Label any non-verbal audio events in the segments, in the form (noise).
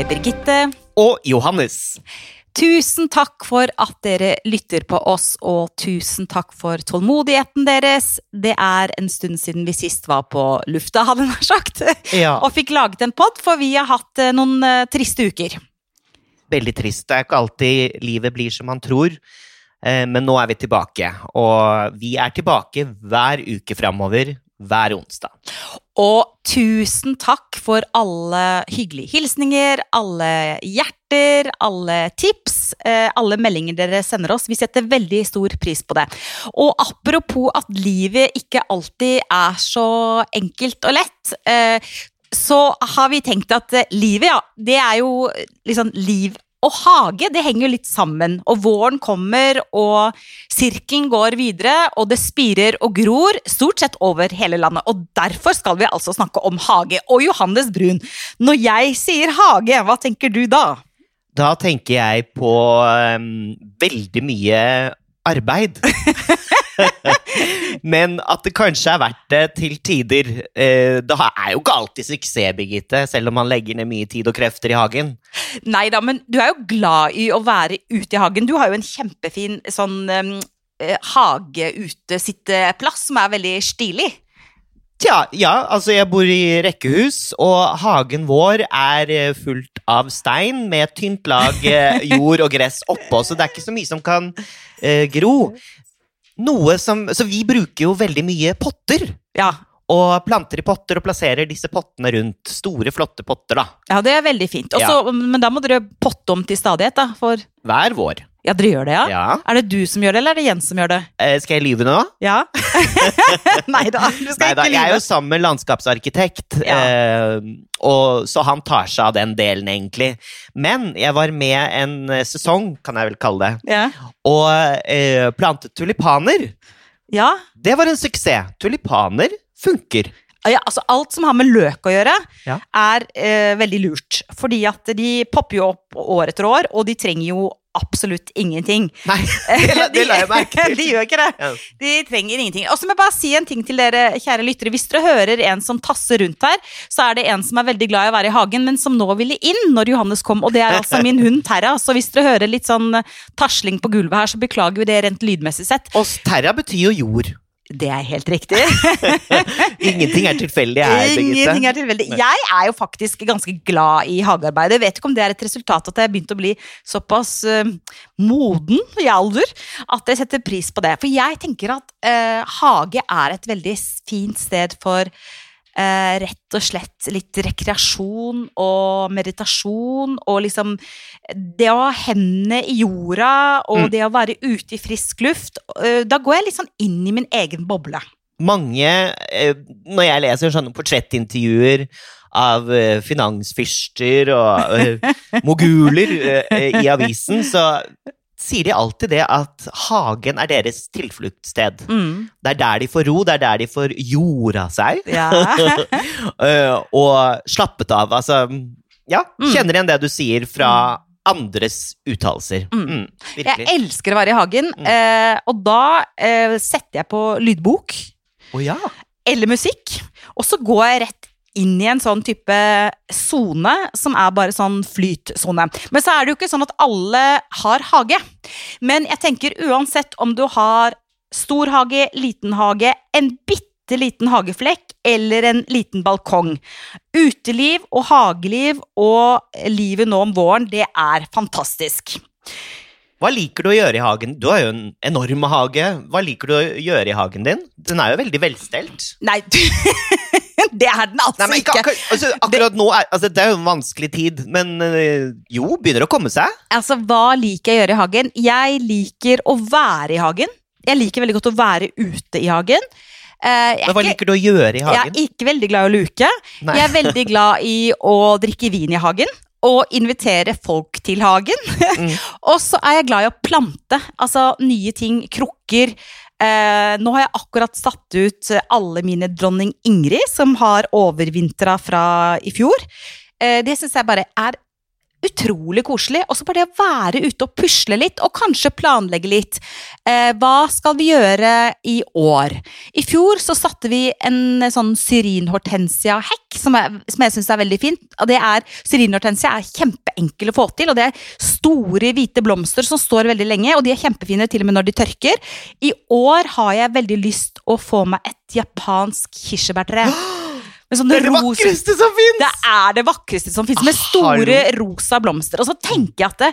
med Birgitte. Og Johannes. Tusen takk for at dere lytter på oss, og tusen takk for tålmodigheten deres. Det er en stund siden vi sist var på lufta, hadde jeg nær sagt, Ja. og fikk laget en pod, for vi har hatt eh, noen uh, triste uker. Veldig trist. Det er ikke alltid livet blir som man tror. Eh, Men nå er vi tilbake. Og vi er tilbake hver uke framover. Hver onsdag. Og tusen takk for alle hyggelige hilsninger, alle hjerter, alle tips, eh, alle meldinger dere sender oss. Vi setter veldig stor pris på det. Og apropos at livet ikke alltid er så enkelt og lett, eh, så har vi tenkt at eh, livet, ja, det er jo liksom liv og hage, det henger litt sammen. Og våren kommer, og sirkelen går videre, og det spirer og gror stort sett over hele landet. Og derfor skal vi altså snakke om hage. Og Johannes Brun, når jeg sier hage, hva tenker du da? Da tenker jeg på um, veldig mye arbeid. (laughs) (laughs) Men at det kanskje er verdt det til tider. Eh, Det er jo ikke alltid suksess, Birgitte, selv om man legger ned mye tid og krefter i hagen. Nei da, men du er jo glad i å være ute i hagen. Du har jo en kjempefin sånn um, eh, hage-ute-sitteplass som er veldig stilig. Tja, ja, altså jeg bor i rekkehus, og hagen vår er eh, fullt av stein med tynt lag jord og gress oppå, så det er ikke så mye som kan eh, gro. Noe som, så vi bruker jo veldig mye potter, Ja, og planter i potter og plasserer disse pottene rundt. Store, flotte potter, da. ja det er veldig fint. Også, Men da må dere potte om til stadighet, da. For Hver vår. Ja, dere gjør det, ja? Ja. Er det du som gjør det, eller er det Jens som gjør det? Eh, skal jeg lyve nå? Ja. (laughs) Nei da, du skal Neida, ikke jeg er jo sammen med landskapsarkitekt, Ja. eh, og, så han tar seg av den delen, egentlig. Men jeg var med en eh, sesong, kan jeg vel kalle det, Ja. og eh, plantet tulipaner. ja. Det var en suksess. Tulipaner funker. Ja, altså Alt som har med løk å gjøre, Ja. er eh, veldig lurt. Fordi at de popper jo opp år etter år, og de trenger jo absolutt ingenting. Nei, (laughs) det, la- jeg merke til. (laughs) de gjør ikke det. Ja. De trenger ingenting. Og så må jeg bare si en ting til dere, kjære lyttere. Hvis dere hører en som tasser rundt her, så er det en som er veldig glad i å være i hagen, men som nå ville inn når Johannes kom, og det er altså min hund Terra. Så hvis dere hører litt sånn tasling på gulvet her, så beklager vi det rent lydmessig sett. Og terra betyr jo jord. Det er helt riktig. (laughs) Ingenting er tilfeldig her, Ingenting er tilfeldig. Jeg er jo faktisk ganske glad i hagearbeid. Jeg vet ikke om det er et resultat at jeg har begynt å bli såpass uh, moden i alder at jeg setter pris på det. For jeg tenker at uh, hage er et veldig fint sted for eh, rett og slett litt rekreasjon og meditasjon og liksom det å ha hendene i jorda og Mm. det å være ute i frisk luft. eh, da går jeg litt sånn inn i min egen boble. Mange, eh, når jeg leser sånne portrettintervjuer av eh, finansfyrster og eh, (laughs) moguler eh, i avisen, så sier de alltid det at hagen er deres tilfluktssted. Mm. Det er der de får ro, det er der de får jorda seg. Ja. (laughs) Eh, og slappet av. Altså, ja, Mm. kjenner igjen det du sier fra andres uttalelser. Mm. Mm, Jeg elsker å være i hagen, Mm. eh, og da eh, setter jeg på lydbok Oh, ja. eller musikk, og så går jeg rett inn i en sånn type sone som er bare sånn flytsone. Men så er det jo ikke sånn at alle har hage. Men jeg tenker uansett om du har stor hage, liten hage, en bitte liten hageflekk eller en liten balkong. Uteliv og hageliv og livet nå om våren, det er fantastisk. Hva liker du å gjøre i hagen? Du har jo en enorm hage. Hva liker du å gjøre i hagen din? Den er jo veldig velstelt. Nei, (laughs) det er den altså Nei, men ikke, ikke. akkurat, altså, akkurat nå er, altså, Det er jo en vanskelig tid, men øh, jo, begynner å komme seg. Altså, hva liker jeg å gjøre i hagen? Jeg liker å være i hagen. Jeg liker veldig godt å være ute i hagen. Uh, hva er liker du å gjøre i hagen? jeg er ikke veldig glad i å luke. Nei. Jeg er veldig glad i å drikke vin i hagen. Og invitere folk til hagen. Mm. (laughs) og så er jeg glad i å plante. Altså nye ting, krukker. Eh, nå har jeg akkurat satt ut eh, alle mine dronning Ingrid, som har overvintra fra i fjor. Eh, det syns jeg bare er utrolig koselig. Og så bare det å være ute og pusle litt, og kanskje planlegge litt. Eh, hva skal vi gjøre i år? I fjor så satte vi en sånn syrinhortensia-hekk, som, som jeg syns er veldig fint. Og det er, Syrinhortensia er kjempeenkel å få til, og det er store, hvite blomster som står veldig lenge, og de er kjempefine til og med når de tørker. I år har jeg veldig lyst å få meg et japansk kirsebærtre. (gasps) Det er det rosa- vakreste som fins! det er det vakreste som finnes, med store rosa blomster. Og så tenker jeg at det,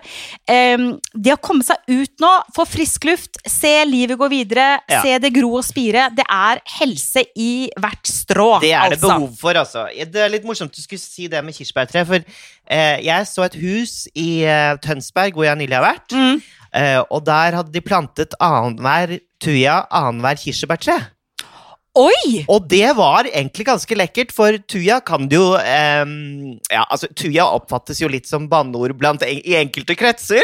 um, det å komme seg ut nå, få frisk luft, se livet gå videre, Ja. se det gro og spire, det er helse i hvert strå. Det er det altså. behov for, altså. Det er litt morsomt du skulle si det med kirsebærtre, for uh, jeg så et hus i uh, Tønsberg, hvor jeg nylig har vært, Mm. uh, og der hadde de plantet annenhver tuja, annenhver kirsebærtre. Oi! Og det var egentlig ganske lekkert, for tuja kan du jo ehm, Ja, altså, tuja oppfattes jo litt som banneord blant, i enkelte kretser.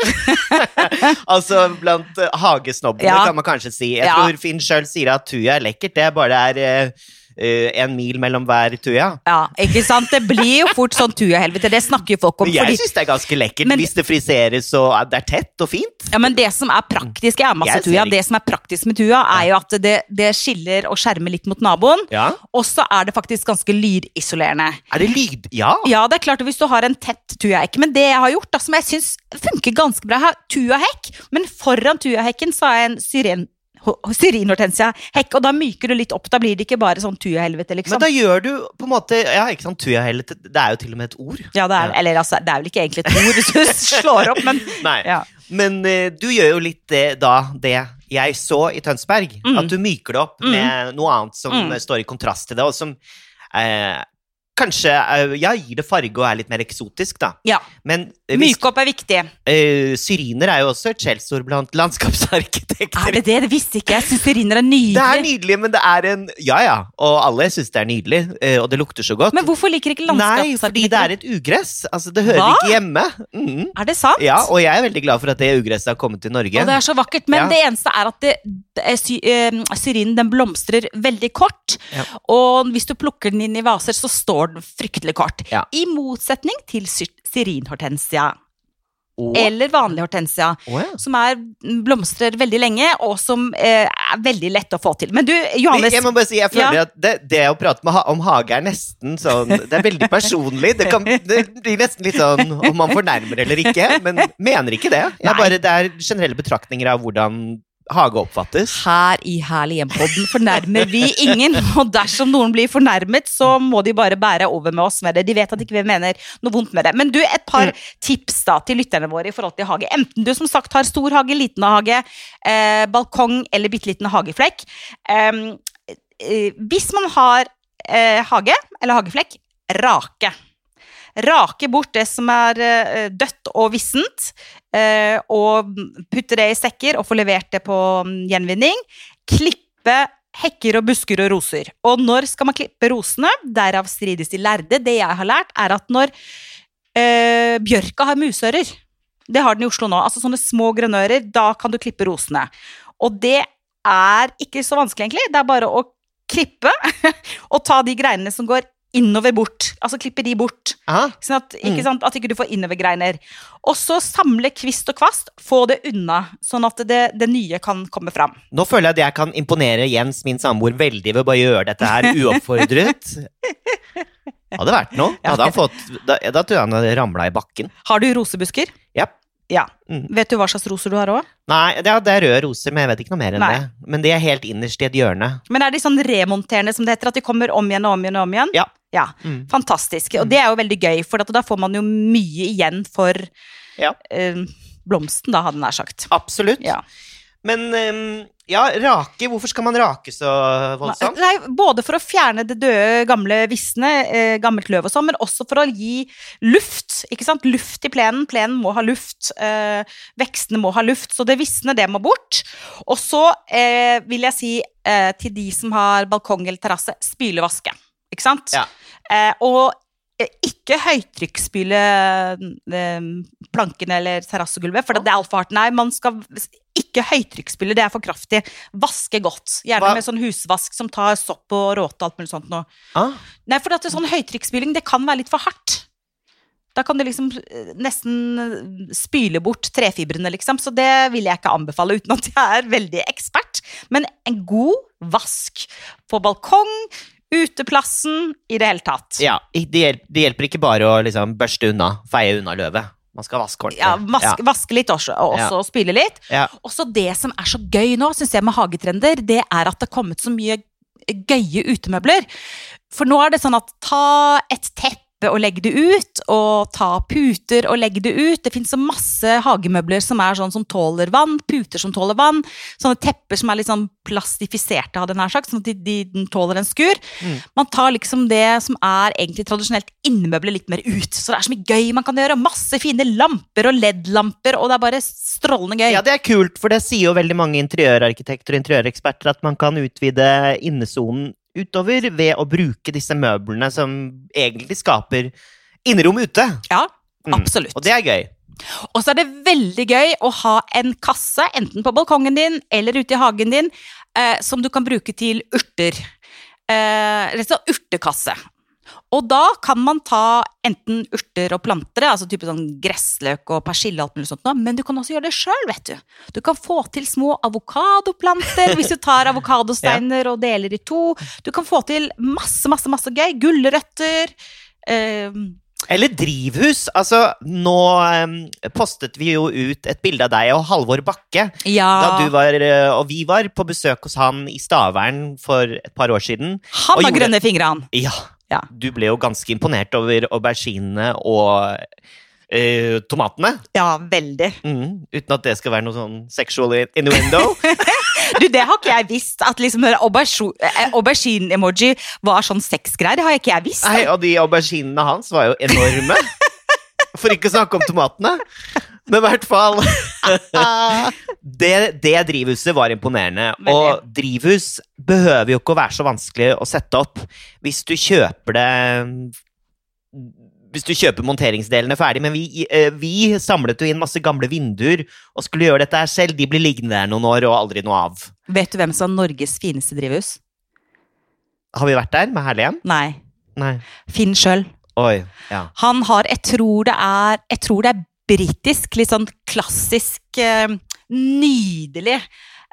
(laughs) altså blant uh, hagesnobbene, Ja. kan man kanskje si. Jeg Ja. tror Finn sjøl sier at tuja er lekkert, det bare er eh, eh, en mil mellom hver tuja. Ja, ikke sant? Det blir jo fort sånn tujahelvete, det snakker jo folk om. Jeg Fordi, syns det er ganske lekkert Men- hvis det friseres og det er tett og fint. ja, men det som er praktisk, jeg har masse Jeg tuja, ikke. det som er praktisk med tuja, er jo at det, det skiller og skjermer litt mot naboen. Ja. Og så er det faktisk ganske lydisolerende. Er det lyd... Ja. Ja, det er klart hvis du har en tett tujahekke, men det jeg har gjort, da, som jeg syns funker ganske bra, jeg har tujahekk, men foran tujahekken så har jeg en syren, ho- syrinhortensia-hekk, og da myker du litt opp, da blir det ikke bare sånn tujahelvete, liksom. Men da gjør du på en måte Ja, ikke sant, tujahelvete. Det er jo til og med et ord. ja, det er, eller altså, det er vel ikke egentlig et ord hvis du (laughs) slår opp, men (laughs) Nei. ja. Men uh, du gjør jo litt det, da, det jeg så i Tønsberg. Mm. At du myker det opp Mm. med noe annet som Mm. eh, står i kontrast til det, og som eh, kanskje eh, ja, gir det farge og er litt mer eksotisk, da. ja. Men eh, hvis, Myke opp er viktig. Uh, syriner er jo også et skjellsord blant landskapsarkitekter. Er det det? Det visste ikke jeg. Syns syriner er nydelig. Det er nydelig, men det er en Ja ja, og alle syns det er nydelig, uh, og det lukter så godt. Men hvorfor liker ikke landskapsarkitekter Nei, fordi det er et ugress. Altså, det hører Hva? ikke hjemme. Mm. Er det sant? Ja, og jeg er veldig glad for at det ugresset har kommet til Norge. Og det er så vakkert, men Ja. det eneste er at det, det sy, uh, syrinen den blomstrer veldig kort. Ja. Og hvis du plukker den inn i vaser, så står den fryktelig kort. Ja. I motsetning til syrinhortensia, Oh. eller vanlig hortensia, oh, ja. som er, blomstrer veldig lenge, og som eh, er veldig lett å få til. Men du, Johannes Jeg må bare si, jeg føler Ja. at det, det å prate med, ha- om hage er nesten sånn Det er veldig personlig. Det, kan, det blir nesten litt sånn om man fornærmer eller ikke, men mener ikke det. Jeg bare, det er generelle betraktninger av hvordan hage oppfattes. her i Herlig hjem-podden fornærmer vi ingen. (laughs) Og dersom noen blir fornærmet, så må de bare bære over med oss med det. De vet at ikke vi mener noe vondt med det. Men du, et par Mm. tips da til lytterne våre i forhold til hage. Enten du som sagt har stor hage, liten hage, eh, balkong eller bitte liten hageflekk. Eh, hvis man har eh, hage eller hageflekk, rake. Rake bort det som er eh, dødt og vissent, eh, og putte det i sekker og få levert det på mm, gjenvinning. Klippe hekker og busker og roser. Og når skal man klippe rosene? Derav strides de lærde. Det jeg har lært, er at når øh, bjørka har musører Det har den i Oslo nå. Altså sånne små grønnører. Da kan du klippe rosene. Og det er ikke så vanskelig, egentlig. Det er bare å klippe (laughs) og ta de greinene som går innover bort. Altså klippe de bort. Sånn at, ikke Mm. sant, at ikke du får innovergreiner. Og så samle kvist og kvast, få det unna, sånn at det, det nye kan komme fram. Nå føler jeg at jeg kan imponere Jens, min samboer, veldig ved å bare gjøre dette her uoppfordret. (laughs) Hadde vært noe. Hadde han fått Da, da tror jeg han hadde ramla i bakken. Har du rosebusker? Ja. Ja. Mm. Vet du hva slags roser du har òg? Nei, det er, det er røde roser, men jeg vet ikke noe mer enn Nei. det. Men de er helt innerst i et hjørne. Men er de sånn remonterende, som det heter? At de kommer om igjen og om igjen og om igjen? Ja. Ja, Mm. Fantastisk. Og det er jo veldig gøy, for da får man jo mye igjen for Ja. eh, blomsten, da, hadde jeg nær sagt. Absolutt. Ja. Men ja, rake. Hvorfor skal man rake så voldsomt? Nei, både for å fjerne det døde, gamle visne, eh, gammelt løv og sånn, men også for å gi luft. ikke sant? Luft i plenen. Plenen må ha luft. Eh, vekstene må ha luft, så det visne, det må bort. Og så eh, vil jeg si til de som har balkong eller terrasse, spylevaske. Ikke sant? Ja. Eh, og eh, ikke høytrykksspyle eh, plankene eller terrassegulvet, for det er altfor hardt. Nei, man skal ikke høytrykksspyle, det er for kraftig. Vaske godt. Gjerne Hva- med sånn husvask som tar sopp og råte og alt mulig sånt noe. Ah, Nei, for at det, sånn høytrykksspyling, det kan være litt for hardt. Da kan du liksom eh, nesten spyle bort trefibrene, liksom. Så det vil jeg ikke anbefale uten at jeg er veldig ekspert. Men en god vask på balkong, uteplassen, i det hele tatt. Ja, det hjelper, det hjelper ikke bare å liksom børste unna, feie unna løvet. Man skal vaske ordentlig. Ja, vaske, vaske litt også, og også spyle litt. Ja. Og så det som er så gøy nå, syns jeg med hagetrender, det er at det har kommet så mye gøye utemøbler. For nå er det sånn at ta et teppe og legg det ut, og ta puter og legg det ut. Det fins masse hagemøbler som er sånn som tåler vann, puter som tåler vann. Sånne tepper som er litt sånn plastifiserte, hadde jeg nær sagt, sånn at de, de, den tåler en skur. Mm. Man tar liksom det som er egentlig tradisjonelt innemøbler litt mer ut. Så det er så mye gøy man kan gjøre. Masse fine lamper og LED-lamper, og det er bare strålende gøy. Ja, det er kult, for det sier jo veldig mange interiørarkitekter og interiøreksperter at man kan utvide innesonen utover ved å bruke disse møblene som egentlig skaper innerom ute. Ja, Mm. absolutt. Og det er gøy. Og så er det veldig gøy å ha en kasse, enten på balkongen din eller ute i hagen din, eh, som du kan bruke til urter. Eh, og urtekasse. Og da kan man ta enten urter og planter, altså type sånn gressløk og persille, og alt mulig sånt, men du kan også gjøre det sjøl, vet du. Du kan få til små avokadoplanter hvis du tar avokadosteiner (laughs) og deler i to. Du kan få til masse, masse, masse gøy. Gulrøtter. Eh, Eller drivhus. Altså, nå um, postet vi jo ut et bilde av deg og Halvor Bakke ja. da du var, eh, og vi var på besøk hos han i Stavern for et par år siden. Han har gjorde- grønne fingre, han. Ja, Ja. du ble jo ganske imponert over auberginene og eh, tomatene. Ja, veldig. Mm, uten at det skal være noe sånn sexual innuendo. (laughs) Du, det har ikke jeg visst. At liksom eh, aubergine-emoji var sånn sexgreier. Det har ikke jeg visst. Nei, og de auberginene hans var jo enorme. For ikke å snakke om tomatene. Men i hvert fall (laughs) det, det drivhuset var imponerende. Og drivhus behøver jo ikke å være så vanskelig å sette opp hvis du kjøper det hvis du kjøper monteringsdelene ferdig, men vi, eh, vi samlet jo inn masse gamle vinduer og skulle gjøre dette her selv. De blir liggende der noen år og aldri noe av. Vet du hvem som har Norges fineste drivhus? Har vi vært der med Herlighjem? Nei. Nei. Finn sjøl. Ja. Han har Jeg tror det er Jeg tror det er britisk, litt sånn klassisk eh, Nydelig.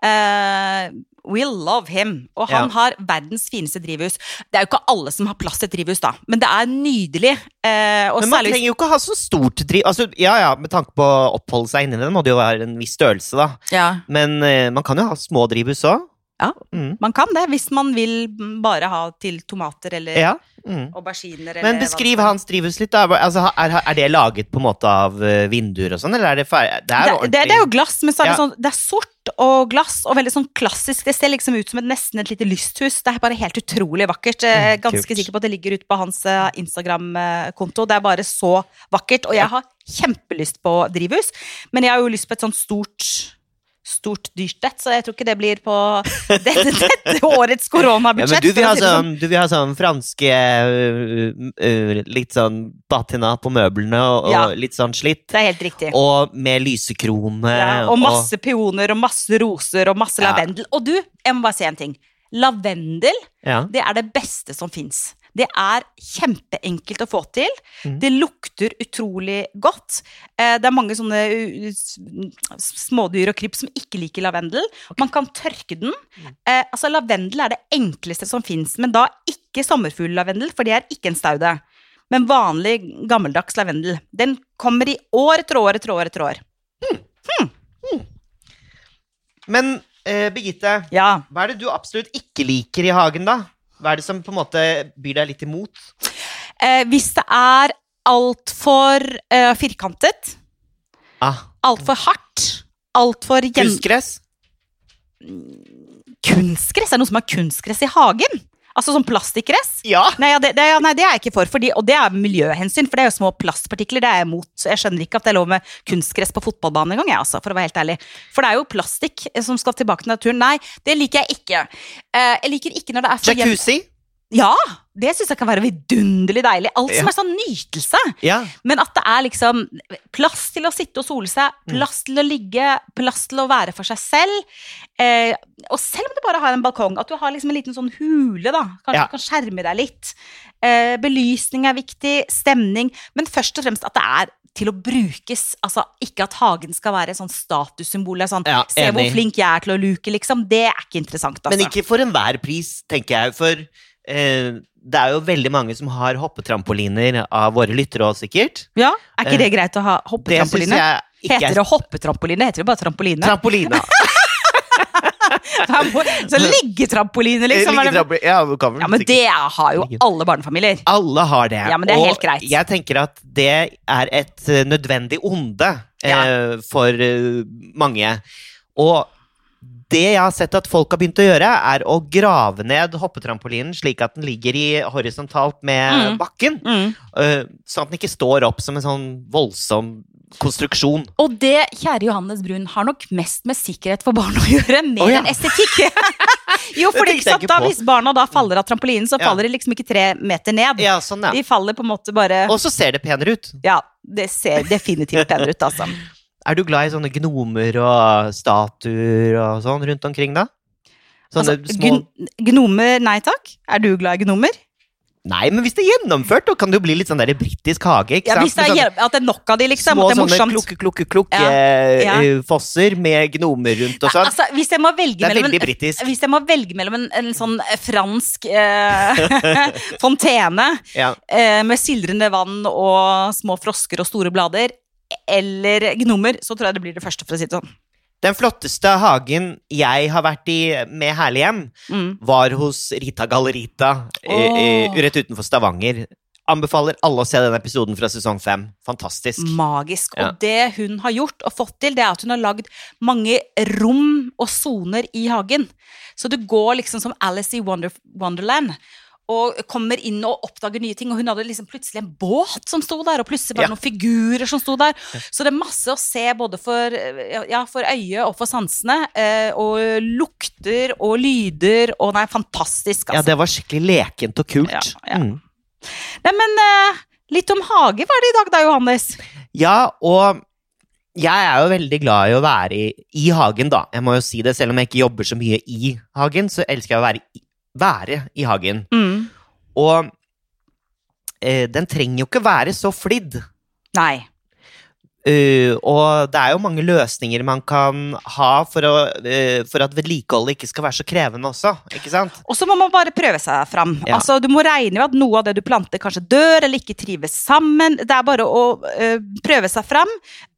uh, we love him. Og han Ja. har verdens fineste drivhus. Det er jo ikke alle som har plass til drivhus, da, men det er nydelig. Uh, og Men man særlig trenger jo ikke ha så stort driv... Altså, ja ja, med tanke på å oppholde seg inni det, må det jo være en viss størrelse, da. ja, Men uh, man kan jo ha små drivhus òg. Ja. Mm. Man kan det, hvis man vil bare ha til tomater eller ja. Mm. auberginer. eller Men beskriv hans drivhus litt, da. Altså, er, er det laget på en måte av eh, vinduer og sånn, eller er det ferdig? Det er det, det, det er jo glass, men så er det Ja. sånn Det er sort og glass og veldig sånn klassisk. Det ser liksom ut som et, nesten et lite lysthus. Det er bare helt utrolig vakkert. Jeg er Mm, ganske kult. sikker på at det ligger ute på hans eh, Instagram-konto. Det er bare så vakkert. Og jeg har kjempelyst på drivhus, men jeg har jo lyst på et sånt stort Stort dyrt et, så jeg tror ikke det blir på (laughs) dette, dette årets koronabudsjett. Ja, du vil, ha sånn. sånn, du vil ha sånn franske øh, øh, Litt sånn patina på møblene og, og litt sånn slitt. Det er helt riktig. Og med lysekrone. Ja, og masse peoner og masse roser og masse lavendel. Og du, jeg må bare si en ting. Lavendel, ja. det er det beste som fins. Det er kjempeenkelt å få til. Mm. Det lukter utrolig godt. Eh, Det er mange sånne smådyr og kryp som ikke liker lavendel. Man kan tørke den. Mm. Eh, altså Lavendel er det enkleste som fins, men da ikke sommerfugllavendel, for det er ikke en staude. Men vanlig, gammeldags lavendel. Den kommer i år etter år etter år etter år. Men eh, Birgitte, Ja. hva er det du absolutt ikke liker i hagen, da? Hva er det som på en måte byr deg litt imot? Eh, hvis det er altfor eh, firkantet, Ah, altfor hardt, altfor gjen... Kunstgress? Kunstgress? Er det noe som er kunstgress i hagen? Altså sånn plastikkgress? Ja! Nei, ja, det, det, ja, nei, det er jeg ikke for, fordi, og det er miljøhensyn, for det er jo små plastpartikler. Det er jeg imot. Så jeg skjønner ikke at det er lov med kunstgress på fotballbanen engang, jeg, altså, for å være helt ærlig. For det er jo plastikk som skal tilbake til naturen. Nei, det liker jeg ikke. Uh, jeg liker ikke når det er for Jacuzzi? Ja! Det syns jeg kan være vidunderlig deilig. Alt som Ja. er sånn nytelse. Ja. Men at det er liksom plass til å sitte og sole seg, Mm. plass til å ligge, plass til å være for seg selv. Eh, og selv om du bare har en balkong, at du har liksom en liten sånn hule, da. Kanskje Ja. du kan skjerme deg litt. Eh, belysning er viktig, stemning. Men først og fremst at det er til å brukes. Altså ikke at hagen skal være sånn statussymbol. Sånn, Ja, Se hvor flink jeg er til å luke, liksom. Det er ikke interessant, altså. Men ikke for enhver pris, tenker jeg. For eh, det er jo veldig mange som har hoppetrampoliner av våre lyttere òg, sikkert. Ja, Er ikke Eh, det greit å ha Det hoppetrampoline? jeg ikke Heter det hoppetrampoline? Heter det bare trampoline? Trampolina. (laughs) Så liggetrampoline, liksom. Liggetrampoline. Ja, Ja, men det har jo alle barnefamilier. Alle har det. Ja, men det er og helt greit. jeg tenker at det er et eh, nødvendig onde eh, for eh, mange. Og det jeg har sett at folk har begynt å gjøre, er å grave ned hoppetrampolinen slik at den ligger i horisontalt med Mm. bakken. Mm. Uh, sånn at den ikke står opp som en sånn voldsom konstruksjon. Og det, kjære Johannes Brun, har nok mest med sikkerhet for barn å gjøre, mer oh, ja. enn estetikk. (laughs) jo, for hvis barna da faller av trampolinen, så Ja. faller de liksom ikke tre meter ned. Ja, sånn, ja. De faller på en måte bare Og så ser det penere ut. Ja, det ser definitivt penere ut, altså. (laughs) Er du glad i sånne gnomer og statuer og sånn rundt omkring, da? Sånne altså små gn gnomer, nei takk. Er du glad i gnomer? Nei, men hvis det er gjennomført, da kan det jo bli litt sånn der britisk hage, ikke Ja, sant? hvis det er, sånn, at det er nok av de, liksom. Små at det er sånne morsomt. klukke, klukke, klukke Ja, eh, ja. eh, med gnomer rundt og sånn. Altså, hvis jeg må velge Det mellom en, hvis jeg må velge mellom en, en sånn fransk eh, (laughs) fontene Ja. eh, med sildrende vann og små frosker og store blader, eller gnomer, så tror jeg det blir det første, for å si det sånn. Den flotteste hagen jeg har vært i med Herlighjem, Mm. var hos Rita Gallerita eh, rett utenfor Stavanger. Anbefaler alle å se den episoden fra sesong fem. Fantastisk. Magisk. Ja. Og det hun har gjort og fått til, det er at hun har lagd mange rom og soner i hagen. Så du går liksom som Alice i Wonder Wonderland. Og kommer inn og oppdager nye ting. Og hun hadde liksom plutselig en båt som sto der, og plutselig bare Ja. noen figurer som sto der. Så det er masse å se både for, ja, for øyet og for sansene. Eh, og lukter og lyder. Og nei, fantastisk, Ja, altså. det var skikkelig lekent og kult. Ja, ja. Mm. Nei, men eh, litt om hage var det i dag da, Johannes. Ja, og jeg er jo veldig glad i å være i, i hagen, da. Jeg må jo si det, selv om jeg ikke jobber så mye i hagen, så elsker jeg å være i, være i hagen. Mm. Og eh, den trenger jo ikke være så flidd. Nei. Uh, og det er jo mange løsninger man kan ha for, å, uh, for at vedlikeholdet ikke skal være så krevende også, ikke sant? Og så må man bare prøve seg fram. Ja. Altså, du må regne med at noe av det du planter kanskje dør eller ikke trives sammen. Det er bare å uh, prøve seg fram.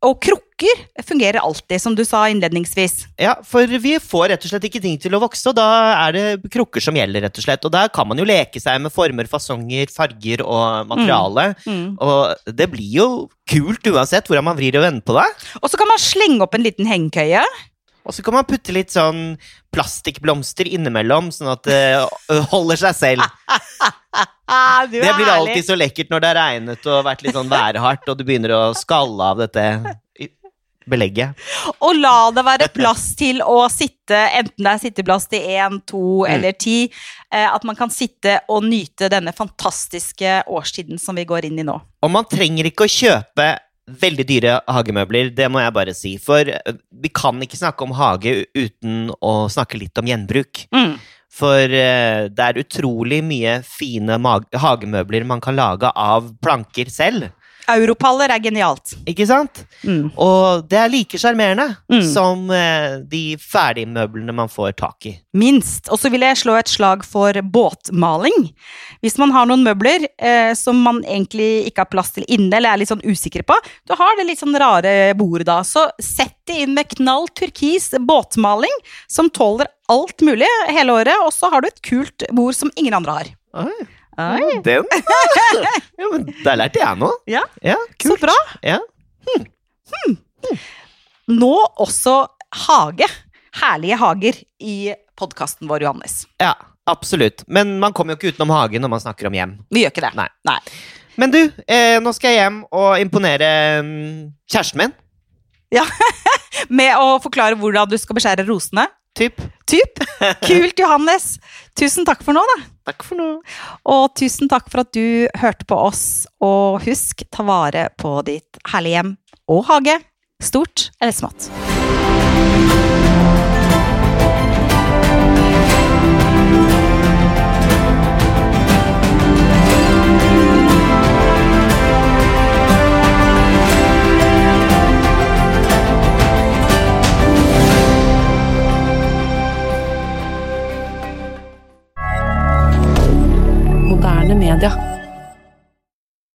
Og krukker fungerer alltid, som du sa innledningsvis. Ja, for vi får rett og slett ikke ting til å vokse, og da er det krukker som gjelder, rett og slett. Og der kan man jo leke seg med former, fasonger, farger og materiale. Mm. Og det blir jo kult uansett hvordan man vrir og vender på det. Og så kan man slenge opp en liten hengekøye. Og så kan man putte litt sånn plastikkblomster innimellom, sånn at det (laughs) holder seg selv. (laughs) Det blir alltid så lekkert når det har regnet og vært litt sånn værhardt, og du begynner å skalle av dette belegget. Og la det være plass til å sitte, enten det er sitteplass til én, to Mm. eller ti. Eh, at man kan sitte og nyte denne fantastiske årstiden som vi går inn i nå. Og man trenger ikke å kjøpe veldig dyre hagemøbler, det må jeg bare si. For vi kan ikke snakke om hage uten å snakke litt om gjenbruk. Mm. For eh, det er utrolig mye fine hagemøbler man kan lage av planker selv. Europaller er genialt. Ikke sant? Mm. Og det er like sjarmerende Mm. som eh, de ferdigmøblene man får tak i. Minst. Og så vil jeg slå et slag for båtmaling. Hvis man har noen møbler eh, som man egentlig ikke har plass til inne, eller er litt sånn usikker på, du har det litt sånn rare bordet da, så sett det inn med knall turkis båtmaling, som tåler alt mulig hele året, og så har du et kult bord som ingen andre har. Oi, Oi, den Ja, men der lærte jeg noe. Ja, Ja, så bra. Ja. Nå også hage. Herlige hager i podkasten vår, Johannes. ja, absolutt. Men man kommer jo ikke utenom hage når man snakker om hjem. Vi gjør ikke det. Nei. Nei. Men du, eh, nå skal jeg hjem og imponere mm, kjæresten min. Ja, (laughs) Med å forklare hvordan du skal beskjære rosene. Typ. Typ. (laughs) Kult, Johannes. Tusen takk for nå, da. Takk for nå. Og tusen takk for at du hørte på oss. Og husk, ta vare på ditt herlige hjem og hage. Stort eller smått. Moderne media.